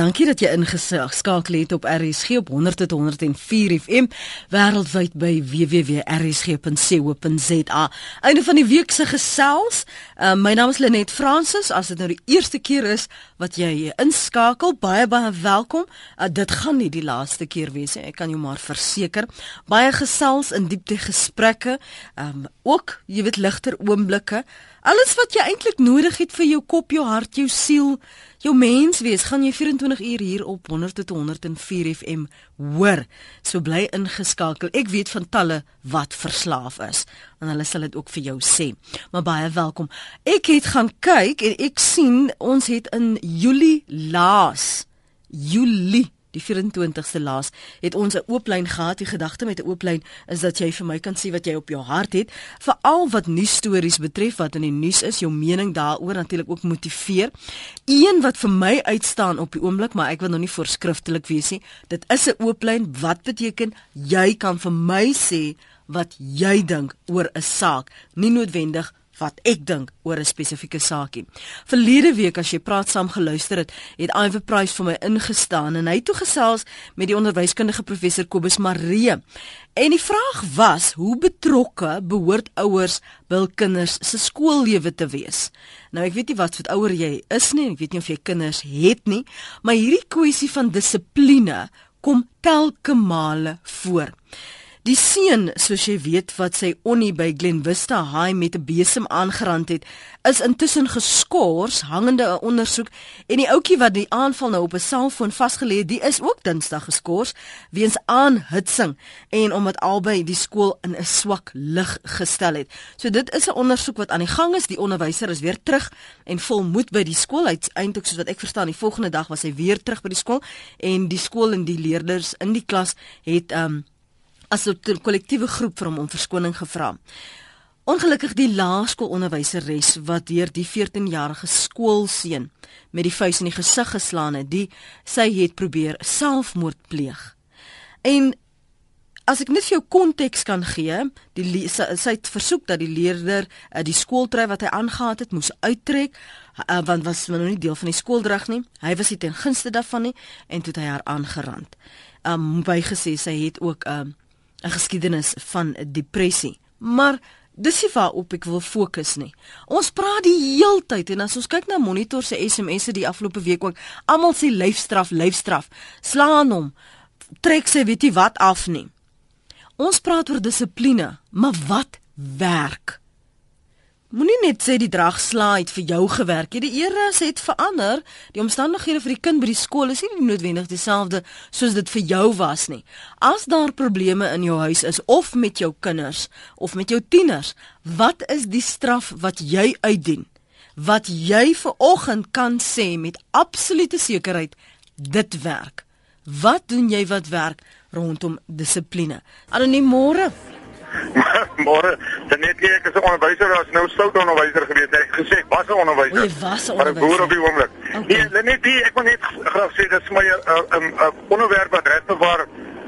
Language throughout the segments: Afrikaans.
Dankie dat jy ingeskakel het op RSG op 100.104 FM wêreldwyd by www.rsg.co.za. Einde van die week se gesels. Uh, my naam is Lenet Fransis. As dit nou die eerste keer is wat jy inskakel, baie baie welkom. Uh, dit gaan nie die laaste keer wees nie. Ek kan jou maar verseker. Baie gesels in diepte gesprekke. Um, ook, jy weet, ligter oomblikke. Alles wat jy eintlik nodig het vir jou kop, jou hart, jou siel jou mens wees, gaan jy 24 uur hier op 100 tot 104 FM hoor. So bly ingeskakel. Ek weet van talle wat verslaaf is en hulle sal dit ook vir jou sê. Maar baie welkom. Ek het gaan kyk en ek sien ons het in Julie laas Julie die 24ste laas het ons 'n ooplyn gehad. Die gedagte met 'n ooplyn is dat jy vir my kan sê wat jy op jou hart het, veral wat nuus stories betref wat in die nuus is, jou mening daaroor natuurlik ook motiveer. Een wat vir my uitstaan op die oomblik, maar ek wil nog nie voorskriftelik wees nie. Dit is 'n ooplyn wat beteken jy kan vir my sê wat jy dink oor 'n saak, nie noodwendig wat ek dink oor 'n spesifieke saakie. Verlede week as jy praat saam geluister het, het Iver Price vir my ingestaan en hy het toe gesels met die onderwyskundige professor Kobus Maree. En die vraag was, hoe betrokke behoort ouers by hul kinders se skoollewe te wees? Nou ek weet nie wat vir ouer jy is nie, ek weet nie of jy kinders het nie, maar hierdie kwessie van dissipline kom telke male voor. Die seun, soos jy weet wat sy onnie by Glen Vista High met 'n besem aangerand het, is intussen geskort hangende 'n ondersoek en die ouetjie wat die aanval nou op 'n selfoon vasgelê het, die is ook Dinsdag geskort weens aanhitsing en omdat albei die skool in 'n swak lig gestel het. So dit is 'n ondersoek wat aan die gang is. Die onderwyser is weer terug en vol moed by die skool. Uiteindelik soos wat ek verstaan, die volgende dag was hy weer terug by die skool en die skool en die leerders in die klas het um as 'n kollektiewe groep vir hom om verskoning gevra. Ongelukkig die laerskoolonderwyseres wat deur die 14-jarige skoolseun met die vuis in die gesig geslaan het, die sy het probeer selfmoord pleeg. En as ek net vir jou konteks kan gee, die sy, het versoek dat die leerder uh, die skooltrui wat hy aangetree het moes uittrek uh, want was nog nie deel van die skooldrag nie. Hy was nie ten gunste daarvan nie en toe het hy haar aangerand. Um bygesê sy het ook 'n uh, 'n geskiedenis van depressie. Maar dis nie waarop ek wil fokus nie. Ons praat die heeltyd en as ons kyk na monitor se SMS'e die afgelope week ook, almal sê lyfstraf, lyfstraf. Slaan hom. Trek sy weet jy wat af nie. Ons praat oor dissipline, maar wat werk? Moenie net sê die dragslaai het vir jou gewerk nie. Die era het verander. Die omstandighede vir die kind by die skool is nie noodwendig dieselfde soos dit vir jou was nie. As daar probleme in jou huis is of met jou kinders of met jou tieners, wat is die straf wat jy uitdien? Wat jy vir oggend kan sê met absolute sekerheid dit werk. Wat doen jy wat werk rondom dissipline? Anoniem môre Môre, dan net ek is 'n onderwyser, as nou stout onderwyser gewees, ek gesê ek was 'n onderwyser. Jy was 'n onderwyser. Maar ek boer op die oomblik. Okay. Nee, net die ek wil net graag sê dit is my 'n 'n onderwerp wat regte waar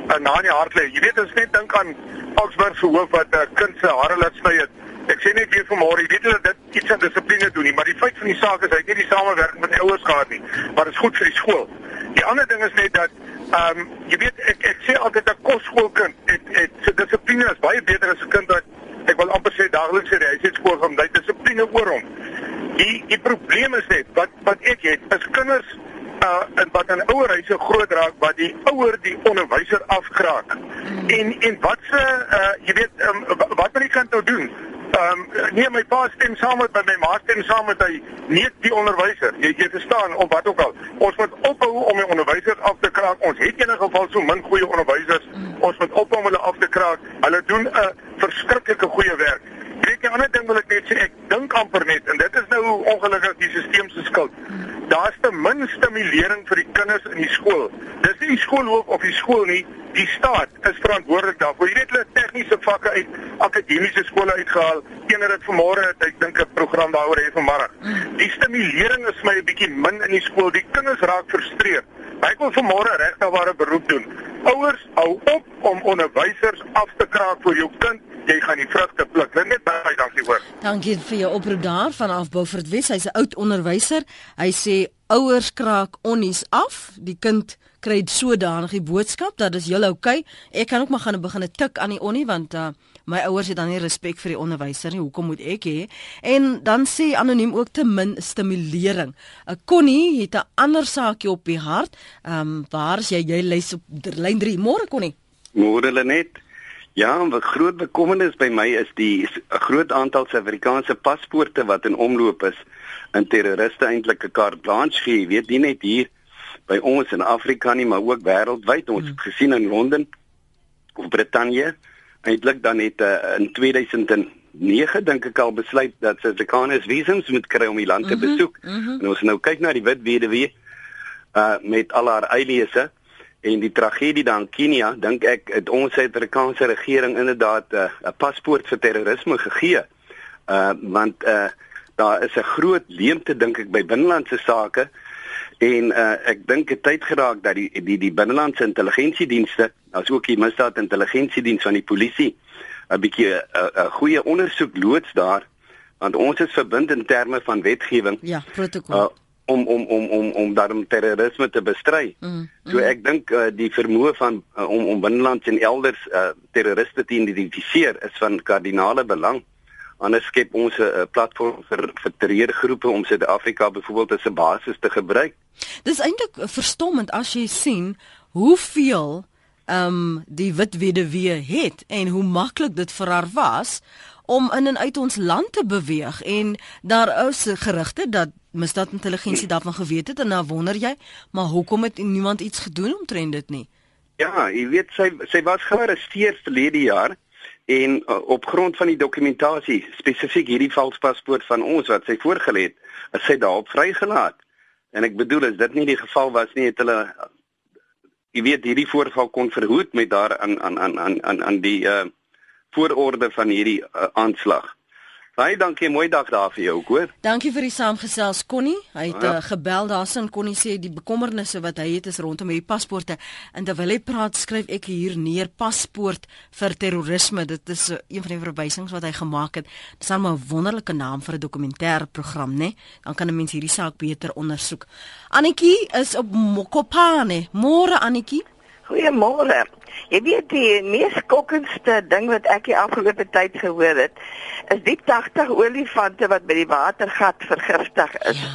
uh, na in die hart lê. Jy weet as net dink aan Augsburg se hoof wat 'n uh, kind se hare laat sny het. Ek sê net weer vanmôre, jy weet hulle dit iets aan dissipline doen nie, maar die feit van die saak is hy het nie die samewerking met ouers gehad nie. Maar dit is goed vir die skool. Die ander ding is net dat Ehm um, jy weet ek ek sê altyd 'n kosskoolkind het het sy dissipline is baie beter as 'n kind wat ek wil amper sê daagliks sê hy het skool gaan, hy het dissipline oor hom. Die die probleem is net wat wat ek het is kinders uh en wat in ouer huise groot raak wat die ouer die onderwyser afkraak. Hmm. En en wat se uh jy weet um, wat moet die kind nou doen? Ehm um, nee my pa stem saam met my ma stem saam met hy nie die onderwyser. Jy jy verstaan of wat ook al. Ons moet ophou om die onderwysers af te kraak. Ons het in 'n geval so min goeie onderwysers. Ons moet ophou om hulle af te kraak. Hulle doen 'n verskriklike goeie werk. Weet jy, 'n ander ding wil ek net sê, ek dink amper net en dit is nou ongelukkig die stelsel se skuld. Daar's te min stimulering vir die kinders in die skool. Dis nie die skoolhoof of die skool nie, die staat is verantwoordelik daarvoor. Jy weet hulle tegniese vakke uit akademiese skole uitgehaal. Eener dit vanmôre het ek dink 'n program daaroor hê vanmôre. Die stimulering is my 'n bietjie min in die skool. Die kinders raak frustreerd. Ek wil vanmôre regtig ware beroep doen. Ouers, hou op om onderwysers af te kraak vir jou kind. Jy gaan die vrugte pluk. Net baie dankie hoor. Dankie vir jou oproep daar vanaf Beaufort Wes. Hy's 'n oud onderwyser. Hy sê ouers kraak onnies af. Die kind kry sodanige boodskap dat dis julle oukei. Okay. Ek kan ook maar gaan begin 'n tik aan die onnie want uh, my ouers het dan nie respek vir die onderwyser nie. Hoekom moet ek hê? En dan sê anoniem ook te min stimulering. 'n Connie het 'n ander saakie op die hart. Ehm um, waar is jy? Jy lees op lyn 3. Môre Connie. Môre Lenet. Ja, 'n groot bekommernis by my is die 'n groot aantal Suid-Afrikaanse paspoorte wat in omloop is in terroriste eintlik 'n carte blanche gee. Jy weet nie net hier by ons in Afrika nie, maar ook wêreldwyd. Ons het gesien in Londen of Brittanje eintlik dan het uh, in 2009 dink ek al besluit dat Suid-Afrikaners visums moet kry om die land te mhm, besoek. Mm -hmm. En ons nou kyk na die wit weduwee uh met al haar eilese en die tragedie dan Kenia, dink ek het ons Suid-Afrikaanse regering inderdaad uh, 'n uh, paspoort vir terrorisme gegee. Uh want uh daar is 'n groot leemte dink ek by binnelandse sake. En uh, ek dink dit tyd geraak dat die die die binnelandse intelligensiedienste as ook die misdaad intelligensiediens van die polisie 'n bietjie 'n goeie ondersoek loods daar. Want ons is verbind in terme van wetgewing. Ja protokol. Uh, om om om om om daarom terrorisme te bestry. Mm, mm. So ek dink uh, die vermoë van uh, om om binnelands en elders uh, terroriste te identifiseer is van kardinale belang anders skep ons 'n platform vir vir terreurgroepe om Suid-Afrika byvoorbeeld as 'n basis te gebruik. Dis eintlik verstommend as jy sien hoeveel ehm um, die wit weduwee het en hoe maklik dit vir haar was om in en uit ons land te beweeg en daar is gerugte dat misdaad intelligensie daarvan geweet het en nou wonder jy maar hoekom het niemand iets gedoen omtrent dit nie Ja, jy weet sy sy was gearresteer verlede jaar en uh, op grond van die dokumentasie spesifiek hierdie valspaspoort van ons wat sy voorgelê het, is sy daarop vrygelaat. En ek bedoel as dit nie die geval was nie, het hulle jy weet hierdie voorval kon verhoed met daar aan aan aan aan aan die uh voororde van hierdie uh, aanslag. Baie dankie, mooi dag daar vir jou, hoor. Dankie vir die saamgesels Connie. Hy het ja. uh, gebel daarsin Connie sê die bekommernisse wat hy het is rondom hierdie paspoorte. En terwyl hy praat, skryf ek hier neer paspoort vir terrorisme. Dit is uh, een van die verwysings wat hy gemaak het. Dit is 'n wonderlike naam vir 'n dokumentêre program, né? Dan kan 'n mens hierdie saak beter ondersoek. Annetjie is op Mokopane. Môre Annetjie. Goeiemôre. Jy weet die mees skokkendste ding wat ek die afgelope tyd gehoor het, is die 80 olifante wat by die watergat vergiftig is.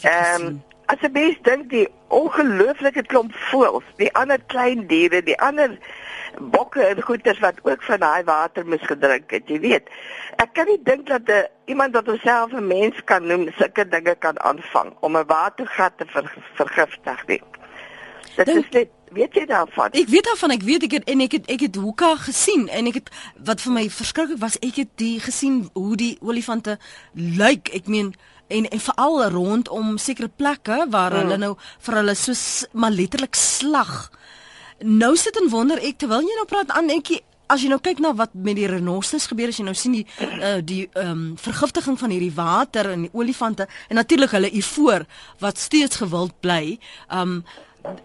Ja. Ehm um, as jy mens dink die ongelooflike klomp voëls, die ander klein diere, die ander bokke en goeters wat ook van daai water moes gedrink het, jy weet. Ek kan nie dink dat 'n iemand wat homself 'n mens kan noem, sulke dinge kan aanvang om 'n watergat te ver, vergiftig nie. Dit is net weet jy daarvan? Ek weet daarvan, ek weet ek het en ek het ek het hoeka gesien en ek het wat vir my verskriklik was, ek het die gesien hoe die olifante lyk. Ek meen en en veral rondom sekere plekke waar hmm. hulle nou vir hulle so maar letterlik slag. Nou sit en wonder ek terwyl jy nou praat aan ek As jy nou kyk na wat met die renosters gebeur as jy nou sien die uh, die ehm um, vergiftiging van hierdie water en die olifante en natuurlik hulle ivoor wat steeds gewild bly. Ehm um,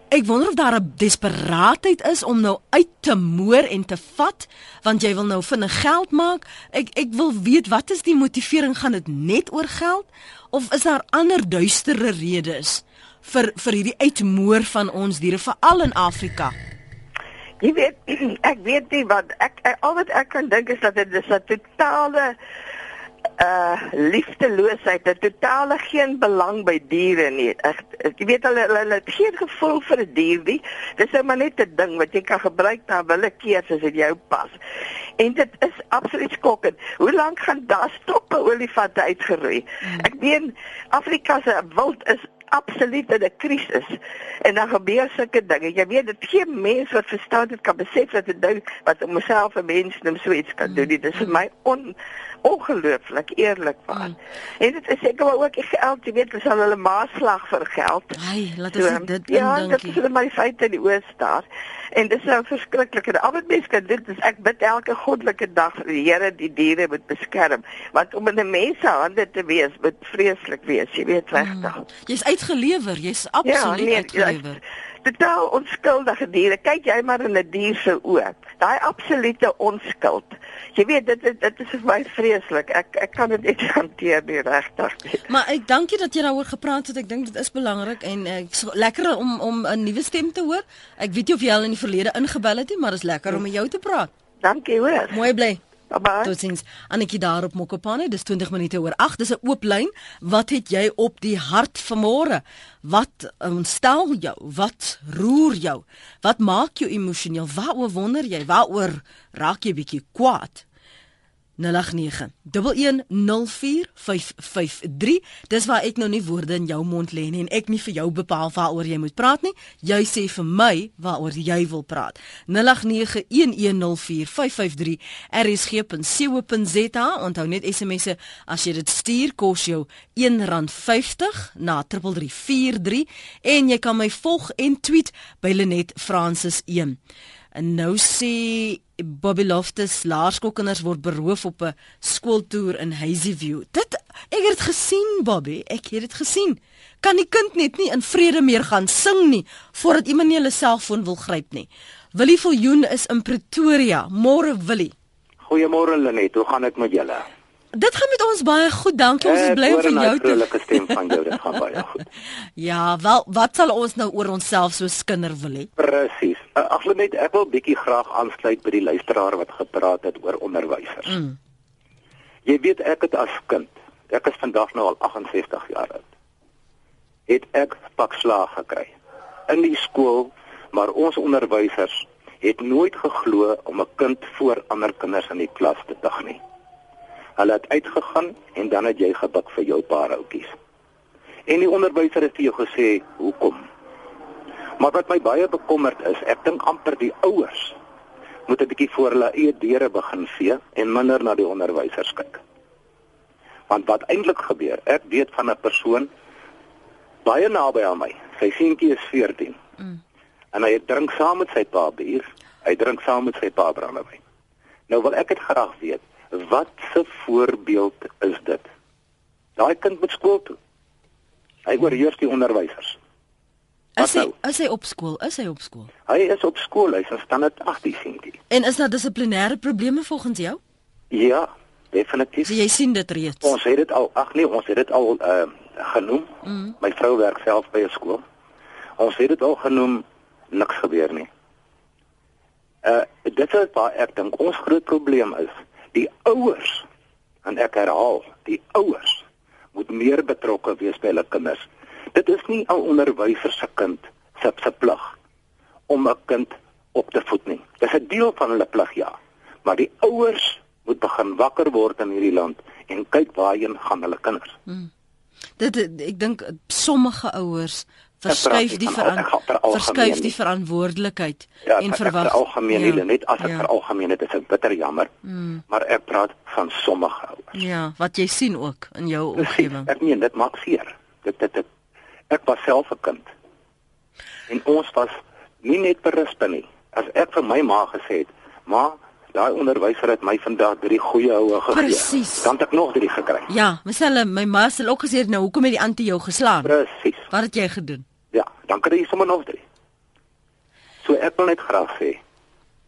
ek wonder of daar 'n desperaatheid is om nou uit te moer en te vat want jy wil nou vinnig geld maak. Ek ek wil weet wat is die motivering gaan dit net oor geld of is daar ander duistere redes vir vir hierdie uitmoer van ons diere veral in Afrika? Jy weet ek weet nie wat ek, ek al wat ek kan dink is dat dit is 'n totale uh liefdeloosheid, 'n totale geen belang by diere nie. Ek jy weet hulle hulle het geen gevoel vir 'n die dier nie. Dis net maar net 'n ding wat jy kan gebruik na wille keer as dit jou pas. En dit is absoluut skokkend. Hoe lank gaan daar stoppe olifante uitgeroei? Hmm. Ek meen Afrika se wild is absoluut in 'n krisis en dan gebeur sulke dinge. Jy weet dit geen mens wat verstaan dit kan besef dat dit ding wat om homself 'n mens noem so iets kan doen. Dit is vir my on ongelooflik eerlikwaar. Mm. En dit is seker maar ook geld, jy weet, ons sal hulle maatslag vir geld. Ai, laat ons so, dit Ja, dit is my feite in die oos daar. En dit is nou verskriklik. En al wat mense kan doen is ek bid elke goddelike dag vir die Here die diere moet beskerm. Want om in 'n mens se hande te wees, moet vreeslik wees, jy weet regtig. Mm. Jy's uitgelewer, jy's absoluut ja, nee, uitgelewer. Totaal onskuldige diere. Kyk jy maar in 'n dier se oë. Daai absolute onskuld. Jy weet dit dit, dit is vir my vreeslik. Ek ek kan dit nie hanteer nie regtig nie. Maar ek dankie dat jy daaroor gepraat het. Ek dink dit is belangrik en ek is lekker om om 'n nuwe stem te hoor. Ek weet nie of jy al in die verlede ingebel het nie, maar dit is lekker om met jou te praat. Dankie hoor. Mooi bly. Bye. Totsiens. Annetjie daar op Mokopane, dis 20 minute oor 8. Dis 'n oop lyn. Wat het jy op die hart vanmôre? Wat ontstel jou? Wat roer jou? Wat maak jou emosioneel? Waaroor wonder jy? Waaroor raak jy bietjie kwaad? 0891104553 Dis waar ek nou nie woorde in jou mond lê nie en ek nie vir jou bepaal waaroor jy moet praat nie. Jy sê vir my waaroor jy wil praat. 0891104553 rsg.co.za. Onthou net SMS'e as jy dit stuur kos jou R1.50 na 3343 en jy kan my volg en tweet by Lenet Francis 1. En nou sê Bobby Loftus laerskoolkinders word beroof op 'n skooltoer in Hazyview. Dit ek het dit gesien Bobby, ek het dit gesien. Kan die kind net nie in vrede meer gaan sing nie voordat iemand nie hulle selfoon wil gryp nie. Willie Viljoen is in Pretoria. Môre Willie. Goeiemôre Lenet, hoe gaan dit met julle? Dit gaan met ons baie goed, dankie. Ons is bly om vir jou te Vroulike stem van jou, dit gaan baie goed. ja, wel, wat sal ons nou oor onsself so skinder wil hê? Presies. Uh, Ag net ek wil bietjie graag aansluit by die luisteraar wat gepraat het oor onderwysers. Mm. Jy weet ek het as kind, ek is vandag nou al 68 jaar oud. Het ek pak slaag gekry in die skool, maar ons onderwysers het nooit geglo om 'n kind voor ander kinders in die klas te dag nie. Hulle het uitgegaan en dan het jy gebuk vir jou paar oudjies. En die onderwyser het vir jou gesê hoekom. Maar wat my baie bekommerd is, ek dink amper die ouers moet 'n bietjie voor hulle eie deure begin vee en minder na die onderwysers kyk. Want wat eintlik gebeur, ek weet van 'n persoon baie naby aan my. Sy seentjie is 14. Mm. En hy drink saam met sy pa bier. Hy drink saam met sy pa brandewyn. Nou wil ek dit graag weet. Wat 'n voorbeeld is dit? Daai kind moet skool toe. Hy oorheers die onderwysers. Is hy nou? is hy op skool? Is hy op skool? Hy is op skool. Hy staan net 18 seentjie. En is daar dissiplinêre probleme volgens jou? Ja, definitief. So jy sien dit reeds. Ons het dit al, ag nee, ons het dit al uh genoem. Mm. My vrou werk self by 'n skool. Ons het dit al genoem, niks gebeur nie. Uh dit is waar ek dink ons groot probleem is die ouers en ek herhaal die ouers moet meer betrokke wees by hulle kinders. Dit is nie 'n onderwyser se kind se se plig om 'n kind op te voed nie. Dis 'n deel van hulle plig ja. Maar die ouers moet begin wakker word in hierdie land en kyk waarheen gaan hulle kinders. Hmm. dit ek dink sommige ouers verskuif die verskuif die verantwoordelikheid ja, en verwag ja, algemeen ja, net as ek ja. vir algemeen dit is ek bitter jammer. Mm. maar ek praat van sommige ouers. Ja wat jy sien ook in jou omgewing. Ek meen dit maak seer. Dit dit, dit ek was self 'n kind. En ons was nie net berusp nie. As ek vir my ma gesê het ma daai onderwyser het my vandag drie goeie houe gegee. Dan het ek nog drie gekry. Ja myself my ma het ook gesê nou hoekom het die antie jou geslaan? Presies wat het jy gedoen Ja, dan kry jy sommer nog drie. So ek wil net graag sê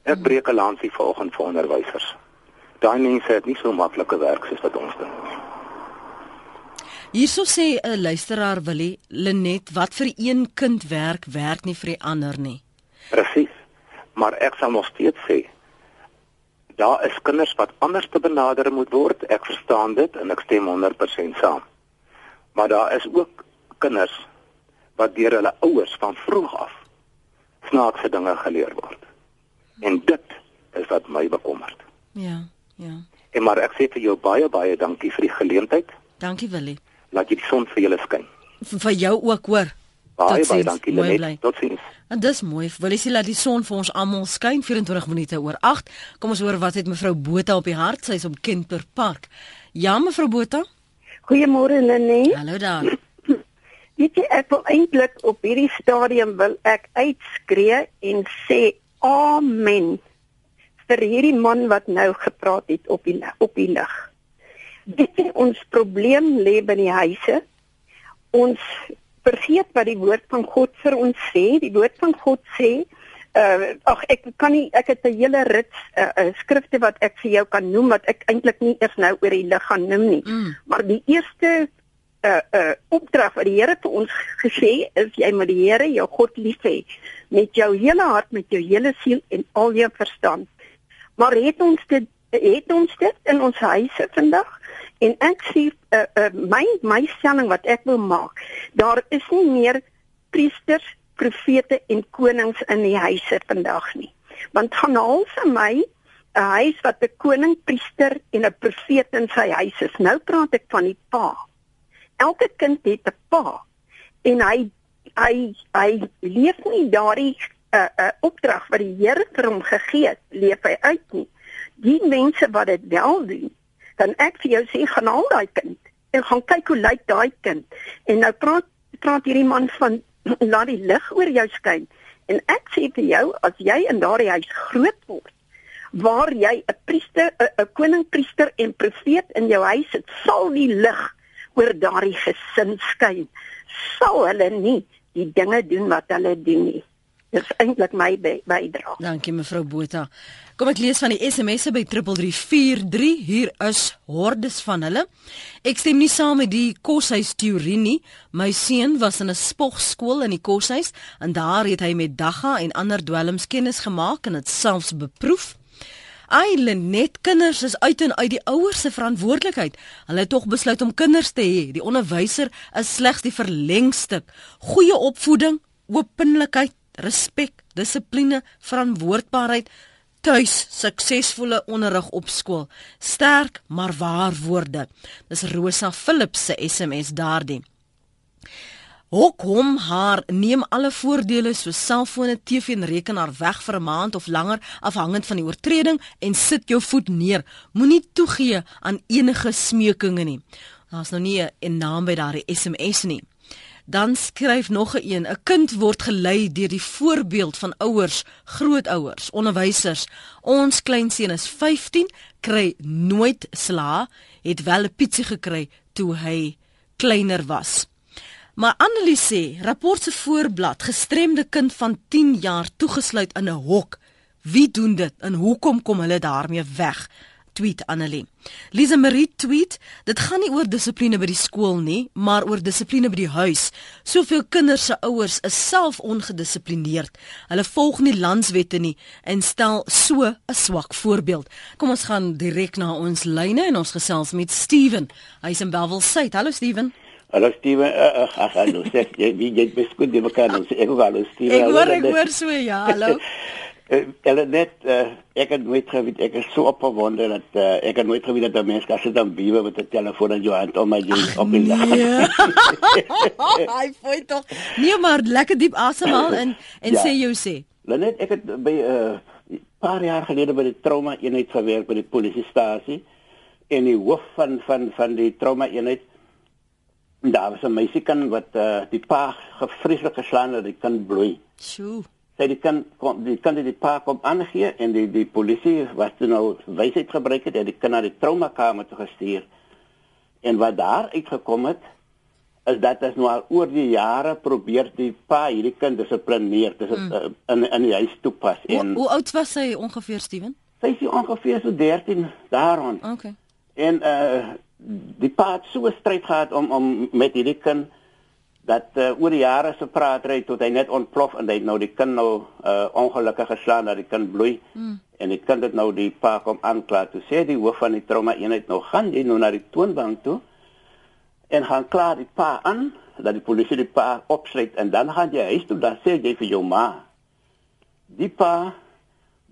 ek breek 'n lansie vanoggend vir onderwysers. Daai mense het nie so maklike werk soos wat ons doen. Hierso sê 'n luisteraar Willie Lenet wat vir een kind werk, werk nie vir die ander nie. Presies. Maar ek sal nog steeds sê daar is kinders wat anders te benader moet word. Ek verstaan dit en ek stem 100% saam. Maar daar is ook kinders wat deur hulle ouers van vroeg af snaakse dinge geleer word. En dit is wat my bekommerd. Ja, ja. En maar ek sê vir jou baie baie dankie vir die geleentheid. Dankie Willie. Laat jy die son vir julle skyn. Vir jou ook hoor. Baie baie dankie Lenet. Totsiens. En dis mooi. Willie sê laat die son vir ons almal skyn 24 minute oor 8. Kom ons hoor wat het mevrou Botha op die hart. Sy's op Kenter Park. Ja mevrou Botha. Goeiemôre Lenet. Hallo daar. Weet jy ek wil eintlik op hierdie stadium wil ek uitskree en sê amen vir hierdie man wat nou gepraat het op die op die lig. Dit is ons probleem lê by die huise. Ons vergeet wat die woord van God vir ons sê. Die woord van God sê uh ag ek kan nie ek het 'n hele rits uh, uh, skrifte wat ek vir jou kan noem wat ek eintlik nie eers nou oor die lig gaan noem nie. Mm. Maar die eerste uh uh opdrag wat die Here vir ons gesê is jy moet die Here jou God lief hê met jou hele hart, met jou hele siel en al jou verstand. Maar het ons dit het ons dit in ons huise vandag? En ek sê uh, uh my my stelling wat ek wil maak, daar is nie meer priesters profete en konings in die huise vandag nie. Want gaan haal vir my 'n huis wat 'n koning, priester en 'n profeet in sy huis is. Nou praat ek van die pa. Elke kind het 'n pa en hy hy hy leef nie daardie 'n uh, 'n uh, opdrag wat die Here vir hom gegee het, leef hy uit nie. Die mense wat dit wel doen, dan ek vir jou sê gaan haal daai kind en gaan kyk hoe lyk daai kind. En nou praat praat hierdie man van laat die lig oor jou skyn. En ek sê vir jou, as jy in daardie huis groot word, waar jy 'n priester, 'n koningpriester en profeet in jou huis het, sal die lig oor daardie gesin skyn. Sal hulle nie die dinge doen wat hulle doen nie. Dis eintlik my bydrae. Dankie mevrou Botha. Kom ek lees van die SMS'e by 3343. Hier is hordes van hulle. Ek stem nie saam met die koshuis teorie nie. My seun was in 'n spogskool in die koshuis en daar het hy met dagga en ander dwelms kennis gemaak en dit selfs beproef. Eilen net kinders is uit en uit die ouers se verantwoordelikheid. Hulle het tog besluit om kinders te hê. Die onderwyser is slegs die verlengstuk. Goeie opvoeding, openlikheid respek, dissipline, verantwoordbaarheid, tuis, suksesvolle onderrig op skool. Sterk maar waar woorde. Dis Rosa Philips se SMS daardie. Hok hom haar neem alle voordele so selfone, TV en rekenaar weg vir 'n maand of langer afhangend van die oortreding en sit jou voet neer. Moenie toegee aan enige smeukinge nie. Daar's nou nie 'n naam by daardie SMS nie. Dan skryf nog 'n een: 'n kind word gelei deur die voorbeeld van ouers, grootouers, onderwysers. Ons kleinseun is 15, kry nooit sla, het wel 'n pietsie gekry toe hy kleiner was. Maar Annelie sê, rapport se voorblad, gestremde kind van 10 jaar toegesluit in 'n hok. Wie doen dit en hoekom kom hulle daarmee weg? tweet Annelie. Lisa Marie tweet, dit gaan nie oor dissipline by die skool nie, maar oor dissipline by die huis. Soveel kinders se ouers is self ongedissiplineerd. Hulle volg nie landswette nie en stel so 'n swak voorbeeld. Kom ons gaan direk na ons lyne en ons gesels met Steven. Hy's in Bellville. Hallo Steven. Hallo Steven. Uh, uh, hallo. Sê jy wie jy beskryf die mekaar ons. Ek hallo Steven. Ek hoor ek hoor so ja. Hallo. Hulle uh, net uh, ek het nooit geweet ek is so opgewonde dat uh, ek het nooit geweet dat 'n mens kan sit dan biewe met 'n telefoon in jou hand om my jy op die lag. Hy foi tog. Nee maar lekker diep asemhaal in en ja. sê jou sê. Lenet ek het by 'n uh, paar jaar gelede by die trauma eenheid gewerk by die polisiestasie en die hoof van van van die trauma eenheid daar was 'n meisiekind wat uh, die pa gefrieslik geslaan het, die kind bloei. Sjoe sy die kan kom die kan die pa kom aangee en die die polisie wat nou wysheid gebruik het, het die kind na die trauma kamer toe gestuur. En wat daar uitgekom het is dat as nou al oor die jare probeer die pa hierdie kind dissiplineer, dis mm. uh, in in die huis toepas en Hoe oud was sy ongeveer Steven? Sy is ongeveer so 13 daaroor. Okay. En uh die pa het so 'n stryd gehad om om met hierdie kind dat uh, oor die jare se praat ry tot hy net ontplof en hy nou die kind nou uh, ongelukkig geslaan dat die kind bloei mm. en die kind het nou die pa kom aankla toe sê die hoof van die trauma eenheid nou gaan jy nou na die toonbank toe en gaan klaar die pa aan dat die polisie die pa opsluit en dan gaan jy huis toe dan sê jy vir jou ma die pa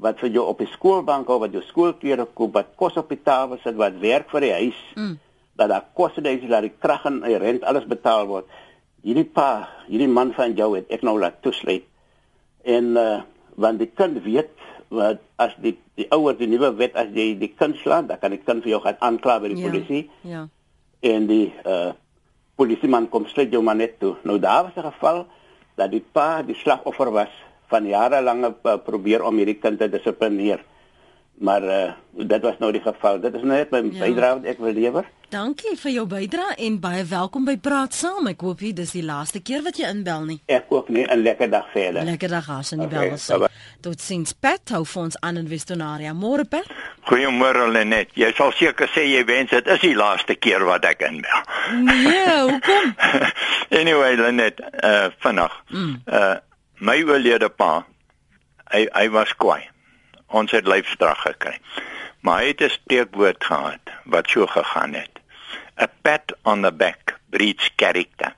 wat vir jou op die skoolbank of wat jou skoolklere koop wat kos op die tafel sit wat werk vir die huis mm. dat daar kos is dat die krag en die rent alles betaal word hierdie pa, hierdie man van jou het ek nou laat toesluit. En uh want die kind weet wat as die die ouer die nuwe wet as jy die kind slaan, dan kan die kind vir jou gaan aankla by die ja, polisie. Ja. En die uh polisieman kom sluit jou maar net toe. Nou daar was 'n geval dat die pa die slagoffer was van jarelange uh, probeer om hierdie kind te dissiplineer. maar uh, dit was nou die geval. Dit is net my ja. bydrae wat ek wil lewer. Dankie vir jou bydrae en baie welkom by Praat Saam. Ek hoop dit is die laaste keer wat jy inbel nie. Ek ook nie 'n lekker dag verder. Lekker dag die okay, bel was. Tot sins Pat hou vir ons aan in Westonaria. Môre Pat. Goeiemôre Lenet. Jy sal seker sê jy wens dit is die laaste keer wat ek inbel. Nee, hoekom? anyway Lenet, uh vinnig. Mm. Uh my oorlede pa hy hy was kwaai ons het lyfstrag gekry. Maar hy het 'n steekwoord gehad wat so gegaan het. A pat on the back breeds character.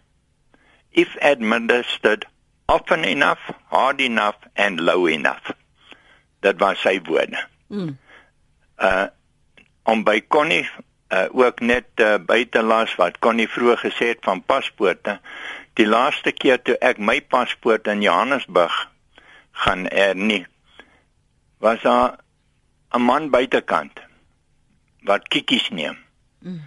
If administered often enough, hard enough and low enough. Dit was sy woorde. Mm. Uh om by Connie uh, ook net uh, buitelas wat Connie vroeër gesê het van paspoorte. Die laaste keer toe ek my paspoort in Johannesburg gaan hernie was daar 'n man buitekant wat kikkies neem. Mm.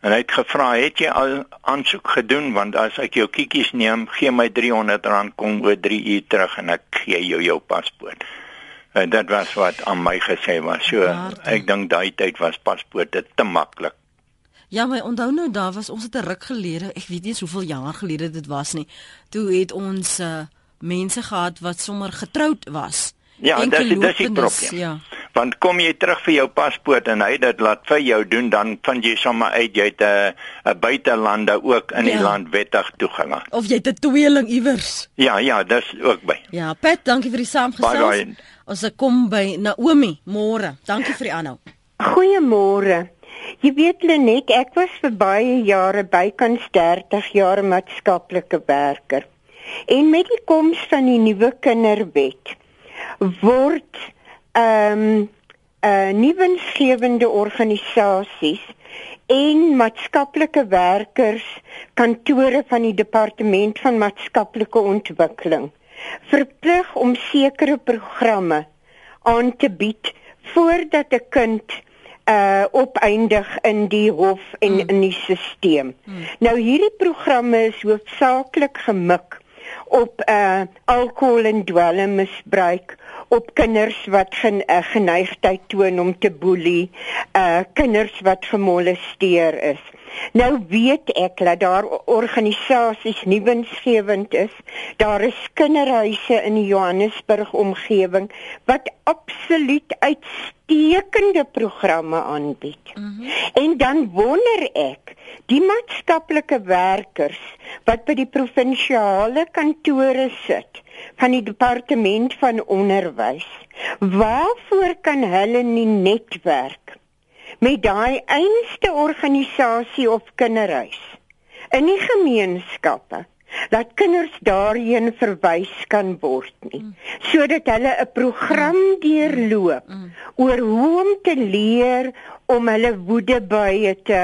En hy het gevra, "Het jy al aansoek gedoen want as ek jou kikkies neem, gee my R300 kom oor 3 uur terug en ek gee jou jou paspoort." En dit was wat aan my gesê was. So ek dink daai tyd was paspoorte te maklik. Ja, maar onthou nou daar was ons het 'n ruk gelede, ek weet nie hoeveel jaar gelede dit was nie. Toe het ons uh, mense gehad wat sommer getroud was. Ja, dit is dis die probleem. Ja. Want kom jy terug vir jou paspoort en hy dit laat vir jou doen, dan vind jy sommer uit jy het 'n 'n buitelande ook in ja. die land wettig toegang. Of jy het 'n tweeling iewers. Ja, ja, dis ook by. Ja, Pat, dankie vir die saamgesels. Ons kom by Naomi môre. Dankie vir die aanhou. Goeiemôre. Jy weet Lenet, ek was vir baie jare bykans 30 jaar maatskaplike werker. En met die koms van die nuwe kinderwet word ehm um, uh nuwensgewende organisasies en maatskaplike werkers kantore van die departement van maatskaplike ontwikkeling verplig om sekere programme aan te bied voordat 'n kind uh opeindig in die hof en mm. in die stelsel. Mm. Nou hierdie programme is hoofsaaklik gemik op uh alkohol en dwelmmisbruik op kinders wat gen, uh, geneigtheid toon om te boelie, uh kinders wat gemolesteer is. Nou weet ek dat daar organisasies nie winsgewend is. Daar is kinderhuise in die Johannesburg omgewing wat absoluut uitstekende programme aanbied. Mm -hmm. En dan wonder ek, die maatskaplike werkers wat by die provinsiale kantore sit van die departement van onderwys, waarvoor kan hulle nie netwerk met daai einste organisasie of kinderhuis in die gemeenskappe dat kinders daarheen verwys kan word nie sodat hulle 'n program deurloop oor hoe om te leer om hulle woede baie te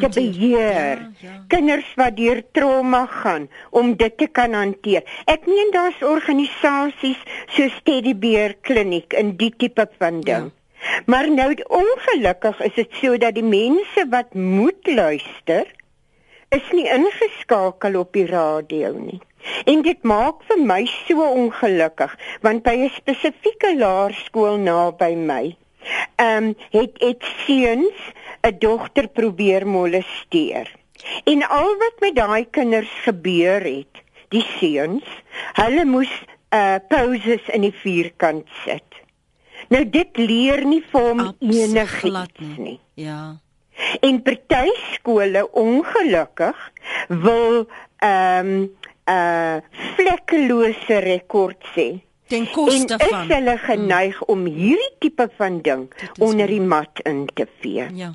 te beheer. Ja, ja. Kinders wat deur trauma gaan om dit te kan hanteer. Ek meen daar's organisasies so Steady Bear Kliniek in die tipe van ding. Ja. Maar nou ongelukkig is dit so dat die mense wat moet luister is nie ingeskakel op die radio nie. En dit maak vir my so ongelukkig want by 'n spesifieke laerskool naby my, ehm um, het dit seuns 'n dogter probeer molesteer. En al wat met daai kinders gebeur het, die seuns, hulle moes uh pauses in die vierkant sit. Nou dit leer nie vir hom enigiets nie. nie. Ja. En party skole ongelukkig wil ehm um, uh vlekkelose rekord sê. Ten koste van. En hulle geneig hmm. om hierdie tipe van ding onder die mat in te vee. Ja.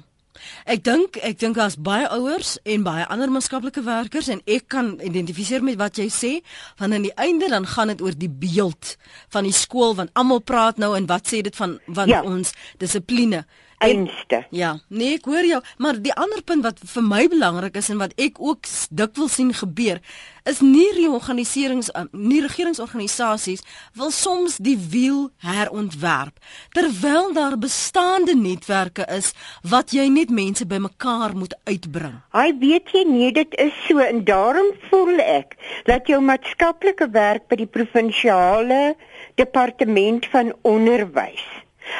Ek dink ek dink daar's baie ouers en baie ander maatskaplike werkers en ek kan identifiseer met wat jy sê van aan die einde dan gaan dit oor die beeld van die skool want almal praat nou en wat sê dit van van ja. ons dissipline einste. Ja, nee, ek hoor jou, maar die ander punt wat vir my belangrik is en wat ek ook dikwels sien gebeur, is nie reorganiserings uh, nie regeringsorganisasies wil soms die wiel herontwerp terwyl daar bestaande netwerke is wat jy net mense bymekaar moet uitbring. Hy weet jy nie dit is so en daarom voel ek dat jou maatskaplike werk by die provinsiale departement van onderwys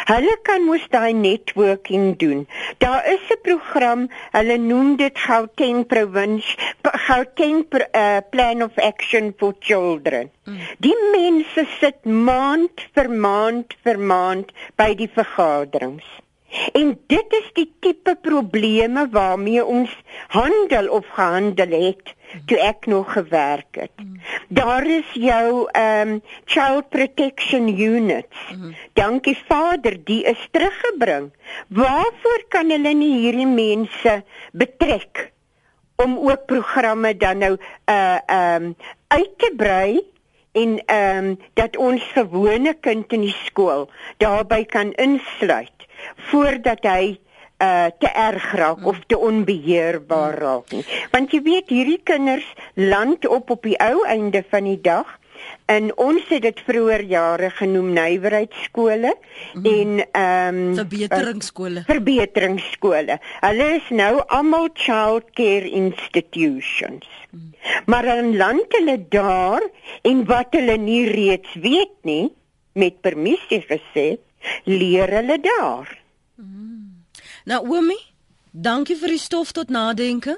Hulle kan mos daai networking doen. Daar is 'n program, hulle noem dit Gauteng Province Gauteng uh, Plan of Action for Children. Mm. Die mense sit maand vir maand vir maand by die vergaderings. En dit is die tipe probleme waarmee ons handel of gehandel het toe ek nog gewerk het. Daar is jou ehm um, child protection units. Dankie Vader, die is teruggebring. Waarvoor kan hulle nie hierdie mense betrek om ook programme dan nou uh ehm um, uit te brei en ehm um, dat ons gewone kind in die skool daarbey kan insluit voordat hy uh te erg raak of te onbeheerbaar raak nie. Want jy weet hierdie kinders land op op die ou einde van die dag en ons het dit vroeër jare genoem nywerheidskole mm. en ehm um, verbeteringsskole. Uh, verbeteringsskole. Hulle is nou almal child care institutions. Mm. Maar dan land hulle daar en wat hulle nie reeds weet nie met permissie gesê leer hulle daar. Mm. Nou Oomie, dankie vir die stof tot nadenke.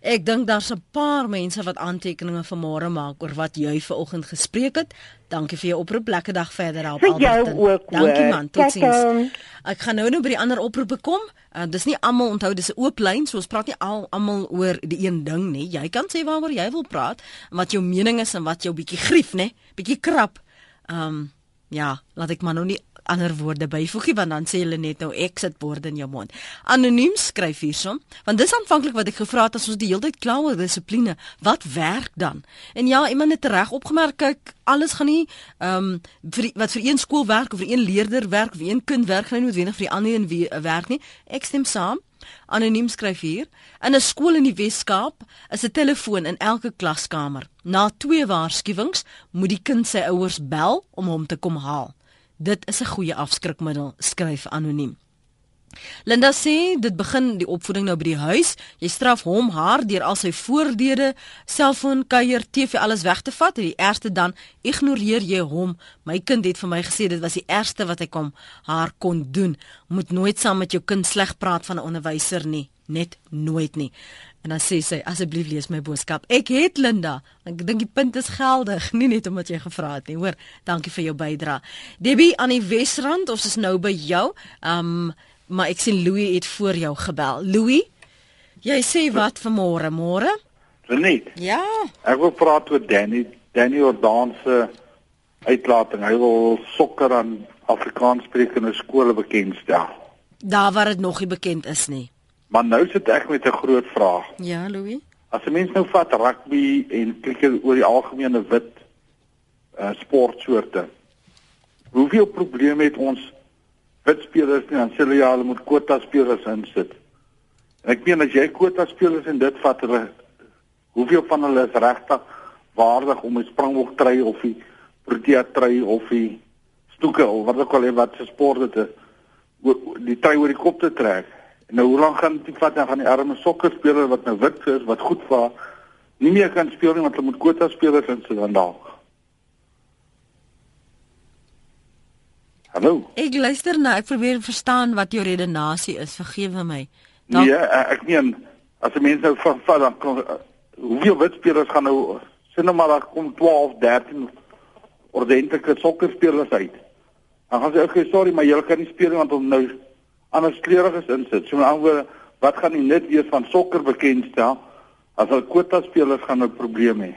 Ek dink daar's 'n paar mense wat aantekeninge vanmôre maak oor wat jy vanoggend gespreek het. Dankie vir jou oproep. Lekker dag verder op Alberton. Dankie man. Totsiens. Ek gaan nou nou by die ander oproepe kom. Uh, dis nie almal onthou dis 'n oop lyn, so ons praat nie al almal oor die een ding nie. Jy kan sê waaroor jy wil praat en wat jou mening is en wat jou bietjie grief, nê? Bietjie krap. Ehm um, ja, laat ek maar nou nie ander woorde byvoegie want dan sê hulle net nou exit woorde in jou mond. Anoniem skryf hierson, want dis aanvanklik wat ek gevra het as ons die hele tyd kla oor dissipline, wat werk dan? En ja, iemand het reg opgemerk, kyk, alles gaan nie ehm um, vir wat vir een skool werk of vir een leerder werk, vir een kind werk nie noodwendig vir die ander een wie werk nie. Ek stem saam. Anoniem skryf hier: In 'n skool in die Wes-Kaap is 'n telefoon in elke klaskamer. Na twee waarskuwings moet die kind sy ouers bel om hom te kom haal. Dit is 'n goeie afskrikmiddel, skryf anoniem. Linda sê dit begin die opvoeding nou by die huis. Jy straf hom haar deur al sy voordele, selfoon, kuier, TV alles weg te vat en die eerste dan ignoreer jy hom. My kind het vir my gesê dit was die eerste wat hy kom haar kon doen. Moet nooit saam met jou kind sleg praat van 'n onderwyser nie, net nooit nie. En dan sê sy asseblief lees my boodskap. Ek het Linda. Ek dink die punt is geldig, nie net omdat jy gevra het nie. Hoor, dankie vir jou bydrae. Debbie aan die Wesrand, ons is nou by jou. Um maar ek sien Louis het voor jou gebel. Louis, jy sê wat vir môre? Môre? Net. Ja. Ek wil praat oor Danny, Danny Ordaan se uitlating. Hy wil sokker aan Afrikaanssprekende skole bekendstel. Daar waar dit nog nie bekend is nie. Maar nou sit ek met 'n groot vraag. Ja, Louis. As 'n mens nou vat rugby en cricket oor die algemene wit uh sportsoorte. Hoeveel probleme het ons wit spelers nie aan hulle ja, hulle moet kwota spelers insit. En ek meen as jy kwota spelers in dit vat hulle hoeveel van hulle is regtig waardig om 'n springbok try of 'n protea try of 'n stoeke of wat ook al wat se sport dit is die try oor die kop te trek. En nou hoe lank gaan dit vat dan gaan die arme sokkerspeler wat nou wit is wat goed vaar nie meer kan speel nie want hulle moet kwota spelers in sy dan dalk. Hallo. Ek luister nou, ek probeer verstaan wat jou redenasie is. Vergewe my. Dan... Nee, ek meen as 'n mens nou van vat dan kom hoeveel wit spelers gaan nou sien nou maar daar kom 12, 13 ordentlike sokkerspelers uit. Dan gaan sy ook sê sorry, maar julle kan nie speel want om nou anders kleuriges insit. So met ander woorde, wat gaan die nut wees van sokker bekendstel as hulle kwota spelers gaan 'n probleem hê?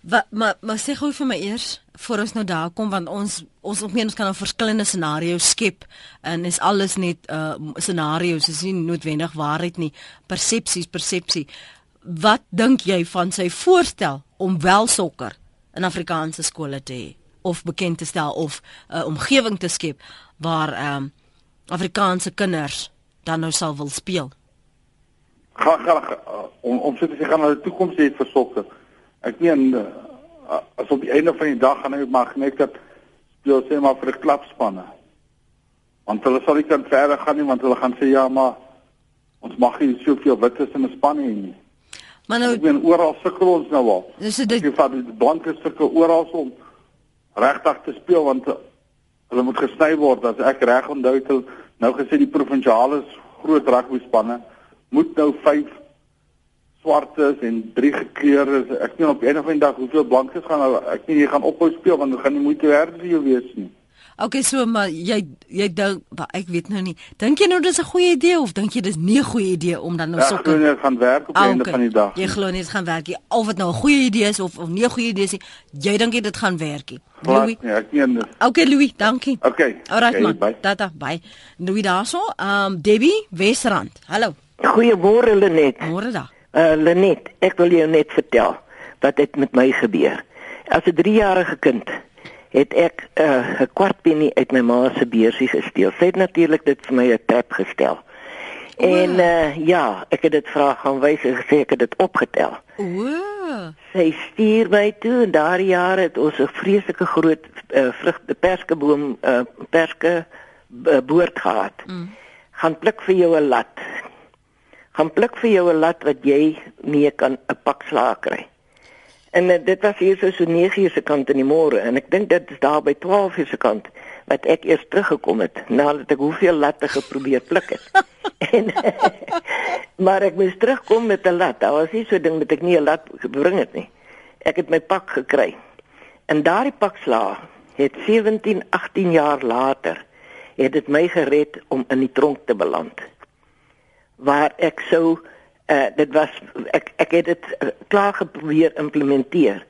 Wat maar maar sê gou vir my eers voor ons nou daar kom want ons ons op mens kan 'n verskillende scenario's skep en is alles net uh scenario's is nie noodwendig waarheid nie persepsies persepsie wat dink jy van sy voorstel om wel sokker in Afrikaanse skole te hê of bekend te stel of 'n uh, omgewing te skep waar ehm um, Afrikaanse kinders dan nou sal wil speel? Gaan gaan om om sê jy gaan na die toekoms hê vir sokker. Ek meen uh, as op die einde van die dag gaan hy mag net dat speel sê maar vir 'n klapspanne. Want hulle sal nie kan verder gaan nie want hulle gaan sê ja maar ons mag nie soveel wittes in 'n span hê nie. Maar nou ek meen oral sukkel ons nou al. Dis dit. Jy vat die blanke sukkel oral om regtig te speel want Hulle moet gesny word as ek reg onthou het nou gesê die provinsiale groot rugby spanne moet nou 5 swartes en 3 gekleurdes. Ek sien op een of ander dag hoeveel blankes gaan hulle ek nie jy gaan ophou speel want dit gaan nie moeite werd vir jou wees nie. Okay, so maar jy jy dink ek weet nou nie. Dink jy nou dis 'n goeie idee of dink jy dis nie 'n goeie idee om dan nou ja, sokker? Ja, gaan werk op die ah, einde okay. van die dag. Jy glo nie dit gaan werk nie. Of dit nou 'n goeie idee is of of nie 'n goeie idee is nie. Jy dink dit gaan werk nie. Louis. Ja, ek meen dit. Okay, Louis, dankie. Okay. Alright okay, man. Tata, bye. Louis daarso. Ehm um, Debbie Wesrand. Hallo. Goeiemôre Lenet. Môre da. Uh Lenet, ek wil jou net vertel wat het met my gebeur. As 'n 3-jarige kind het ek uh, 'n kwart penny uit my ma se beursie gesteel. Sy het natuurlik dit vir my 'n trap gestel. Oh. En uh, ja, ek het dit vra gaan wys en gesê ek het dit opgetel. O. Sy stuur my toe en daardie jare het ons 'n vreeslike groot uh, vrugte perskeboom uh, perske uh, boord gehad. Mm. Gaan pluk vir jou 'n lat. Gaan pluk vir jou 'n lat wat jy mee kan 'n pak slaag kry. En uh, dit was hier so so 9 uur se kant in die môre en ek dink dit is daar by 12 uur se kant wat ek eers teruggekom het nadat ek hoeveel latte geprobeer pluk het. en maar ek moes terugkom met 'n lat. Daar was nie so ding dat ek nie 'n lat gebring het nie. Ek het my pak gekry. En daardie pak slaag het 17, 18 jaar later het dit my gered om in die tronk te beland. Waar ek sou uh, dit was ek ek het dit uh, klaar geprobeer implementeer.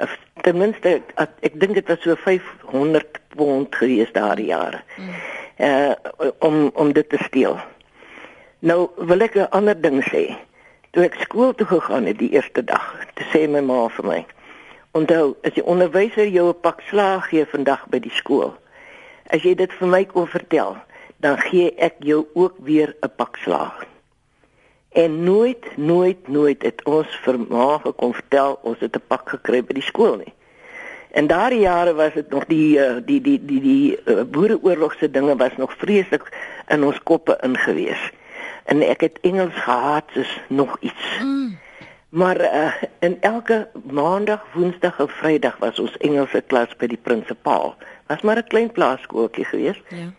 Uh, ten minste ek, ek dink dit was so 500 pond gewees daardie jare. Mm. Uh om om dit te steel. Nou wil ek 'n ander ding sê. Toe ek skool toe gegaan het die eerste dag, te sê my ma vir my. Onthou, as die onderwyser jou 'n pak slaag gee vandag by die skool, as jy dit vir my kon vertel, dan gee ek jou ook weer 'n pak slaag. En nooit nooit nooit het ons vermaak gekom vertel ons het 'n pak gekry by die skool nie. En daardie jare was dit nog die uh, die die die die uh, boereoorlog se dinge was nog vreeslik in ons koppe ingewees. En ek het Engels gehaat soos nog iets. Mm. Maar uh, in elke maandag, woensdag en vrydag was ons Engelse klas by die prinsipaal. Was maar 'n klein plaaskooltjie gewees. Ja.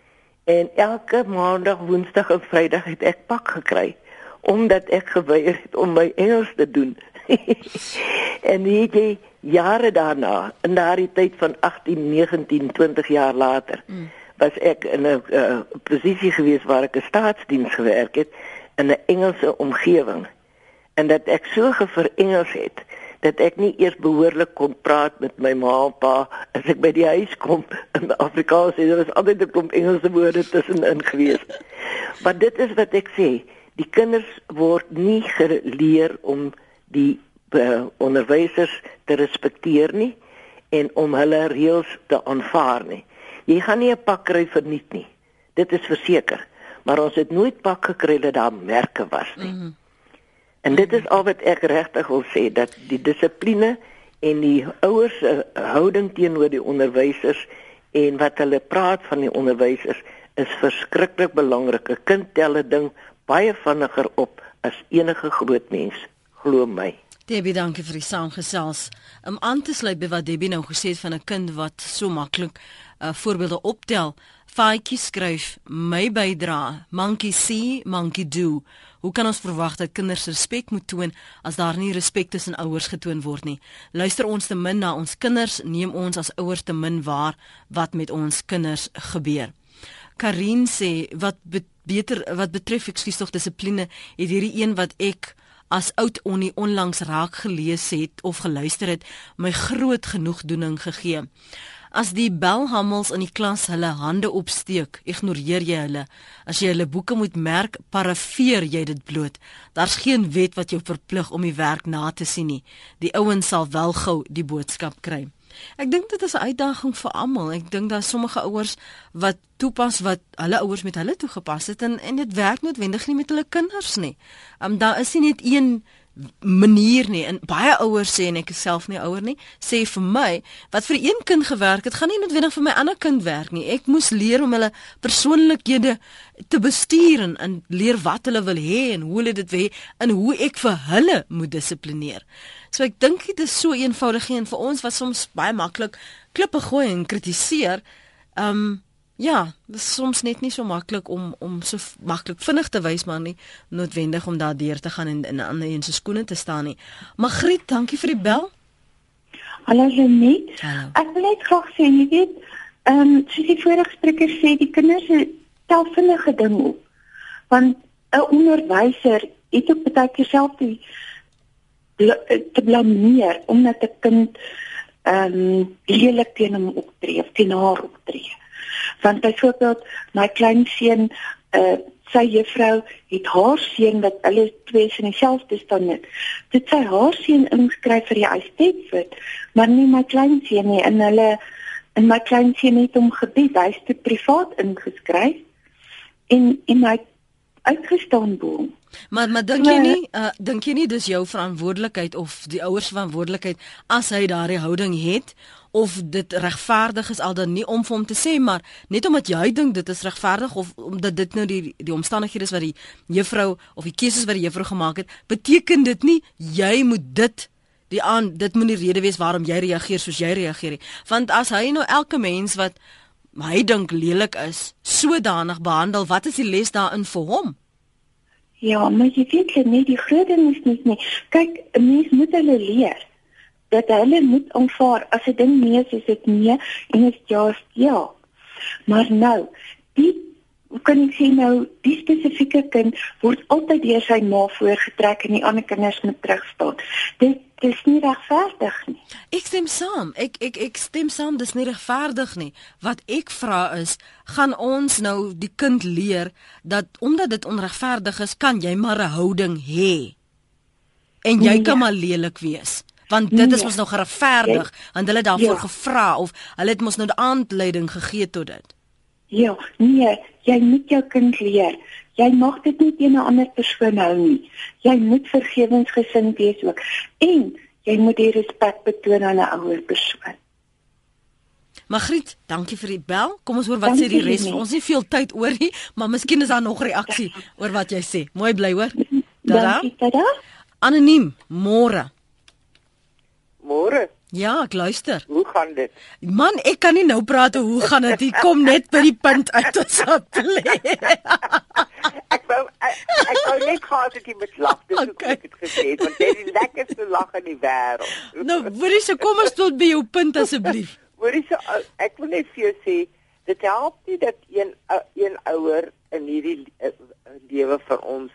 En elke maandag, woensdag en vrydag het ek pak gekry omdat ek geweier het om my Engels te doen. en weet jy, jare daarna, in daardie tyd van 18, 19, 20 jaar later, mm. was ek in 'n uh, posisie gewees waar ek 'n staatsdiens gewerk het in 'n Engelse omgewing. En dat ek so geverengels het dat ek nie eers behoorlik kon praat met my ma en pa as ek by die huis kom in Afrikaans en daar was altyd 'n klomp Engelse woorde tussenin gewees. Maar dit is wat ek sê, die kinders word nie geleer om die uh, onderwysers te respekteer nie en om hulle reëls te aanvaar nie. Jy gaan nie 'n pak kry verniet nie. Dit is verseker. Maar ons het nooit pak gekry dat daar merke was nie. Mm -hmm. En dit is al wat ek regtig wil sê dat die dissipline en die ouers se houding teenoor die onderwysers en wat hulle praat van die onderwysers is verskriklik belangrik. 'n Kind tel 'n ding baie vinniger op as enige groot mens, glo my. Debbie, dankie vir die saamgesels. Om aan te sluit by wat Debbie nou gesê het van 'n kind wat so maklik uh, voorbeelde optel. Faitjie skryf: "My bydra, monkey see, monkey do." Hoe kan ons verwag dat kinders respek moet toon as daar nie respek tussen ouers getoon word nie? Luister ons te min na ons kinders, neem ons as ouers te min waar wat met ons kinders gebeur. Karin sê wat beter wat betref ekskuus tog dissipline het hierdie een wat ek as oud onnie onlangs raak gelees het of geluister het my groot genoegdoening gegee. As die belhammels in die klas hulle hande opsteek, ignoreer jy hulle. As jy hulle boeke moet merk, parafeer jy dit bloot. Daar's geen wet wat jou verplig om die werk na te sien nie. Die ouens sal wel gou die boodskap kry. Ek dink dit is 'n uitdaging vir almal. Ek dink daar sommige ouers wat toepas wat hulle ouers met hulle toegepas het en en dit werk noodwendig nie met hulle kinders nie. Um daar is nie net een manier nie en baie ouers sê en ek self nie ouer nie sê vir my wat vir een kind gewerk het gaan nie noodwendig vir my ander kind werk nie ek moes leer om hulle persoonlikhede te bestuur en, en leer wat hulle wil hê en hoe hulle dit wil hê en hoe ek vir hulle moet dissiplineer so ek dink dit is so eenvoudig en vir ons wat soms baie maklik klippe gooi en kritiseer Ehm um, ja, dit is soms net nie so maklik om om so maklik vinnig te wys maar nie noodwendig om daardeur te gaan en in 'n ander een se skoene te staan nie. Magriet, dankie vir die bel. Hallo Lenet. Ek wil net graag sê jy weet, ehm um, soos die vorige spreker sê, die kinders tel vinnige ding op. Want 'n onderwyser het ook baie keer self die te blameer omdat 'n kind ehm um, lelik teen hom optree of teen haar optree. Want byvoorbeeld my klein seun uh sy juffrou het haar seun wat hulle twee in dieselfde stand het. Dit sy haar seun ingeskryf vir die Eisteddford, maar nie my klein seun nie en hulle en my klein seun het hom gebied, hy's te privaat ingeskryf en en my uitgestaan boom. Maar maar dink jy nie uh, dink jy nie dis jou verantwoordelikheid of die ouers verantwoordelikheid as hy daardie houding het of dit regverdig is al dan nie om vir hom te sê maar net omdat jy dink dit is regverdig of omdat dit nou die die omstandighede is wat die juffrou of die keuses wat die juffrou gemaak het beteken dit nie jy moet dit die aan dit moet die rede wees waarom jy reageer soos jy reageer nie want as hy nou elke mens wat hy dink lelik is sodanig behandel wat is die les daarin vir hom Ja, maar jy weet net die groot ding is nie nie. Kyk, 'n mens moet hulle leer dat hulle moet aanvaar as 'n ding nee is, is dit nee en as ja is ja. Maar nou, die kan ek sê nou, die spesifieke kind word altyd deur sy ma voorgetrek en die ander kinders moet terugstaan. Dit dis nie regverdig nie. Ek stem saam. Ek ek ek stem saam dis nie regverdig nie. Wat ek vra is, gaan ons nou die kind leer dat omdat dit onregverdig is, kan jy maar 'n houding hê. En jy nee. kan maar lelik wees. Want dit nee. is mos nog geregverdig, want hulle het daarvoor ja. gevra of hulle het mos nou 'n aanleiding gegee tot dit. Ja, nee, jy moet jou kind leer. Jy mag dit nie teen 'n ander persoon hou nie. Jy moet vergewensgesind wees ook en jy moet die respek betoon aan 'n ouer persoon. Magriet, dankie vir die bel. Kom ons hoor wat dankie sê die res. Ons het nie veel tyd oor nie, maar miskien is daar nog reaksie oor wat jy sê. Mooi bly hoor. Dankie, tada. Anoniem, môre. Môre. Ja, ek luister. Hoe gaan dit? Man, ek kan nie nou praat hoe gaan dit. Kom net by die punt uit asseblief. ek wou ek, ek wou net gehad het jy met lag dis okay. ek het gesê want dit is die lekkerste lag in die wêreld. nou, hoorie se kom ons tot by jou punt asseblief. Hoorie se ek wil net vir jou sê dit help nie dat een een ouer in hierdie lewe vir ons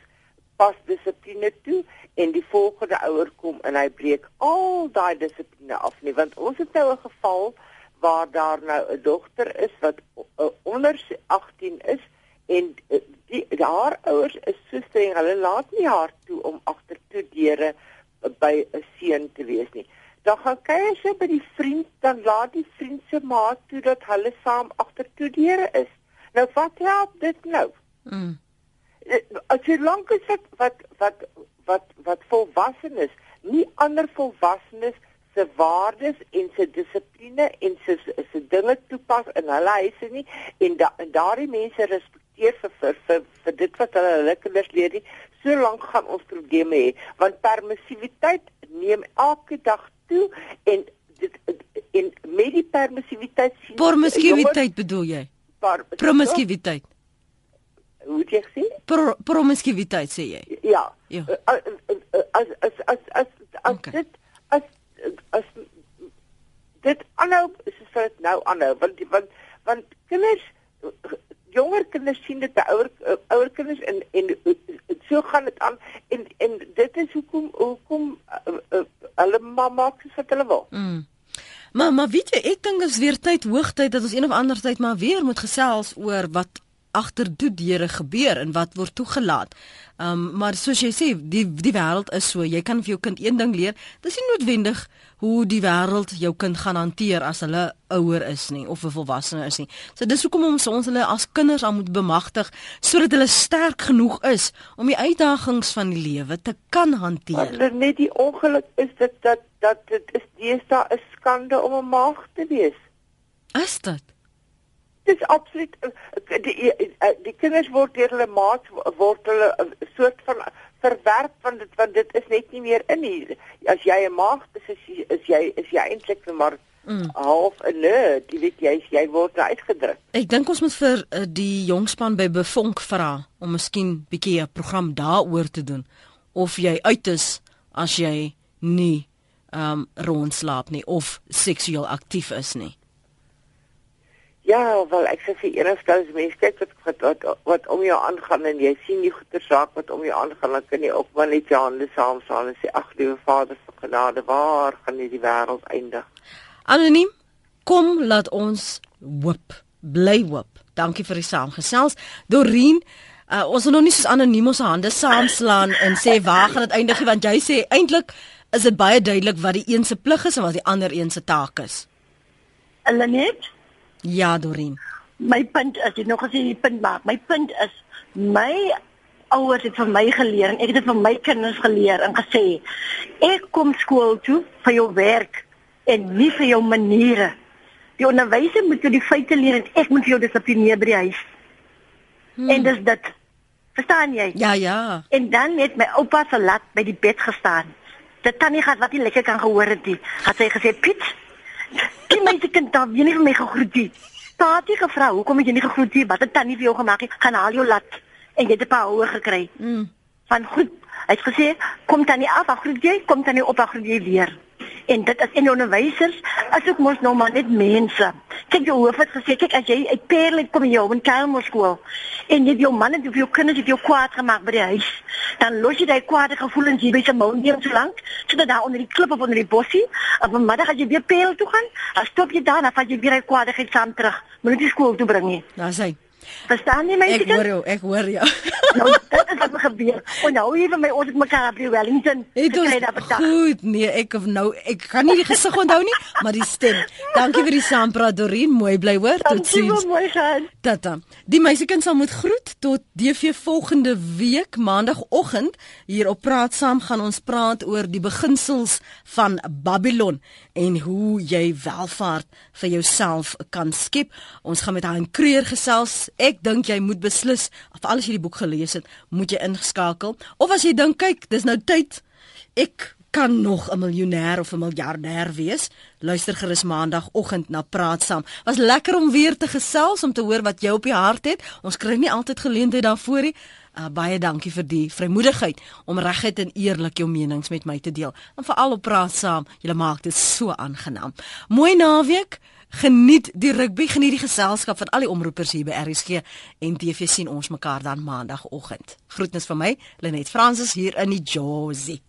pas dissipline toe en die volgende ouer kom en hy breek al daai dissipline af nie want ons het nou 'n geval waar daar nou 'n dogter is wat onder 18 is en uh, die haar ouers is so streng hulle laat nie haar toe om agter toe deure by 'n seun te wees nie. Dan gaan kuier sy by die vriend dan laat die vriend se ma toe dat hulle saam agter toe deure is. Nou wat help dit nou? Mm. as jy lank is wat wat wat wat wat volwassenes, nie ander volwassenes se waardes en se dissipline en se se dinge toepas in hulle huise nie. En da, en daardie mense respekteer vir vir, vir vir dit wat hulle hulle kinders leer nie, so lank gaan ons probleme hê want permissiwiteit neem elke dag toe en dit en met die permissiwiteit sien Promiskuïteit bedoel jy? Promiskuïteit hoe jy sê? Pro, promiskuïteit sê jy. Ja. ja. As as as as as, as okay. dit as as dit aanhou is dit nou aanhou want want want kinders jonger kinders sien dit by ouer ouer kinders en en so gaan dit aan en en dit is hoekom hoekom hulle mamma sê wat hulle wil. Mm. Maar maar weet jy, ek dink is weer tyd hoogtyd dat ons een of ander tyd maar weer moet gesels oor wat agter toe deure gebeur en wat word toegelaat. Um maar soos jy sê, die die wêreld is so, jy kan vir jou kind een ding leer. Dis nie noodwendig hoe die wêreld jou kind gaan hanteer as hulle ouer is nie of 'n volwassene is nie. So dis hoekom ons ons hulle as kinders aan moet bemagtig sodat hulle sterk genoeg is om die uitdagings van die lewe te kan hanteer. Maar net die ongeluk is dit dat dat dit is deesdae 'n skande om 'n maag te wees. Is dit? Dis absoluut eh, die die, eh, die kinders word deur hulle maats word hulle 'n soort van verwerp van dit want dit is net nie meer in hier as jy 'n maag is is jy is jy eintlik maar mm. half 'n nerd, jy weet jy jy word nou uitgedruk. Ek dink ons moet vir uh, die jongspan by Bevonk vra om miskien bietjie 'n program daaroor te doen of jy uit is as jy nie ehm um, rondslaap nie of seksueel aktief is nie. Ja, wel ek sê vir enigste as mens kyk wat wat wat om jou aangaan en jy sien die goeie saak wat om jou aangaan, dan kan jy ook maar net jou hande saam staan en sê ag liewe Vader van genade, waar gaan hierdie wêreld eindig? Anoniem, kom laat ons hoop, bly hoop. Dankie vir die saamgesels. Dorien Uh, ons moet nog nie soos anoniem ons hande saamslaan en sê waar gaan dit eindig want jy sê eintlik is dit baie duidelik wat die een se plig is en wat die ander een se taak is. Hulle net Ja, Dorien. My punt is, jy nog gesê die punt maak. My punt is my ouers het vir my geleer en ek het dit vir my kinders geleer en gesê ek kom skool toe vir jou werk en nie vir jou maniere. Die onderwyser moet jou die feite leer en ek moet jou dissiplineer by die huis. Hmm. En dis dit. Verstaan jy? Ja, ja. En dan het my oupa se lat by die bed gestaan. Dit tannie gehad wat nie lekker kan gehoor het nie. Het sy gesê, "Piet, Die meisie kind daar wie nie vir my gegroet het. Taatie gevra, "Hoekom het jy nie gegroet nie? Wat het tannie vir jou gemaak? Gaan haal jou lat." En jy het 'n paar hoë gekry. Mm. Van goed. Hy het gesê, "Kom tannie af, groet jy, kom tannie op, groet jy weer." En dit is en onderwysers, as ook mos nou maar net mense. Kyk jou hoof het gesê, kyk as jy uit Perle kom jy op 'n kelmerskool en jy jou man en jou kinders het jou kwaad gemaak by die huis, dan los jy daai kwaad gevoelens hier by se mond nie so lank, sodat daar onder die klip of onder die bossie, op 'n middag as jy weer Perle toe gaan, dan stop jy daar en dan vat jy weer daai kwaadigheid saam terug. Moet jy skool toe bring nie. Daar's hy. Verstaan jy my? Ek hoor jou, ek hoor jou. nou, dit is wat gebeur. En nou hier vir my ons het mekaar die Wellington gekry daar betaal. Goed, nee, ek of nou ek kan nie die gesig onthou nie, maar die stem. Dankie vir die saampraat Dorien, mooi bly hoor. Totsiens. Mooi gaan. Tata. Die meisiekind sal moet groet tot DV volgende week maandagooggend hier op Praat Saam gaan ons praat oor die beginsels van Babylon en hoe jy welvaart vir jouself kan skep. Ons gaan met haar in Kreur gesels ek dink jy moet beslis of alles jy die boek gelees het, moet jy ingeskakel. Of as jy dink kyk, dis nou tyd ek kan nog 'n miljonair of 'n miljardêr wees. Luister gerus maandagooggend na Praat Saam. Was lekker om weer te gesels om te hoor wat jy op die hart het. Ons kry nie altyd geleentheid daarvoor nie. Uh, baie dankie vir die vrymoedigheid om reguit en eerlik jou menings met my te deel. En veral op Praat Saam, jy maak dit so aangenaam. Mooi naweek. Geniet die rugby, geniet die geselskap van al die omroepers hier by RSG en TV sien ons mekaar dan maandagooggend. Groetnis van my, Lenet Fransis hier in die Josie.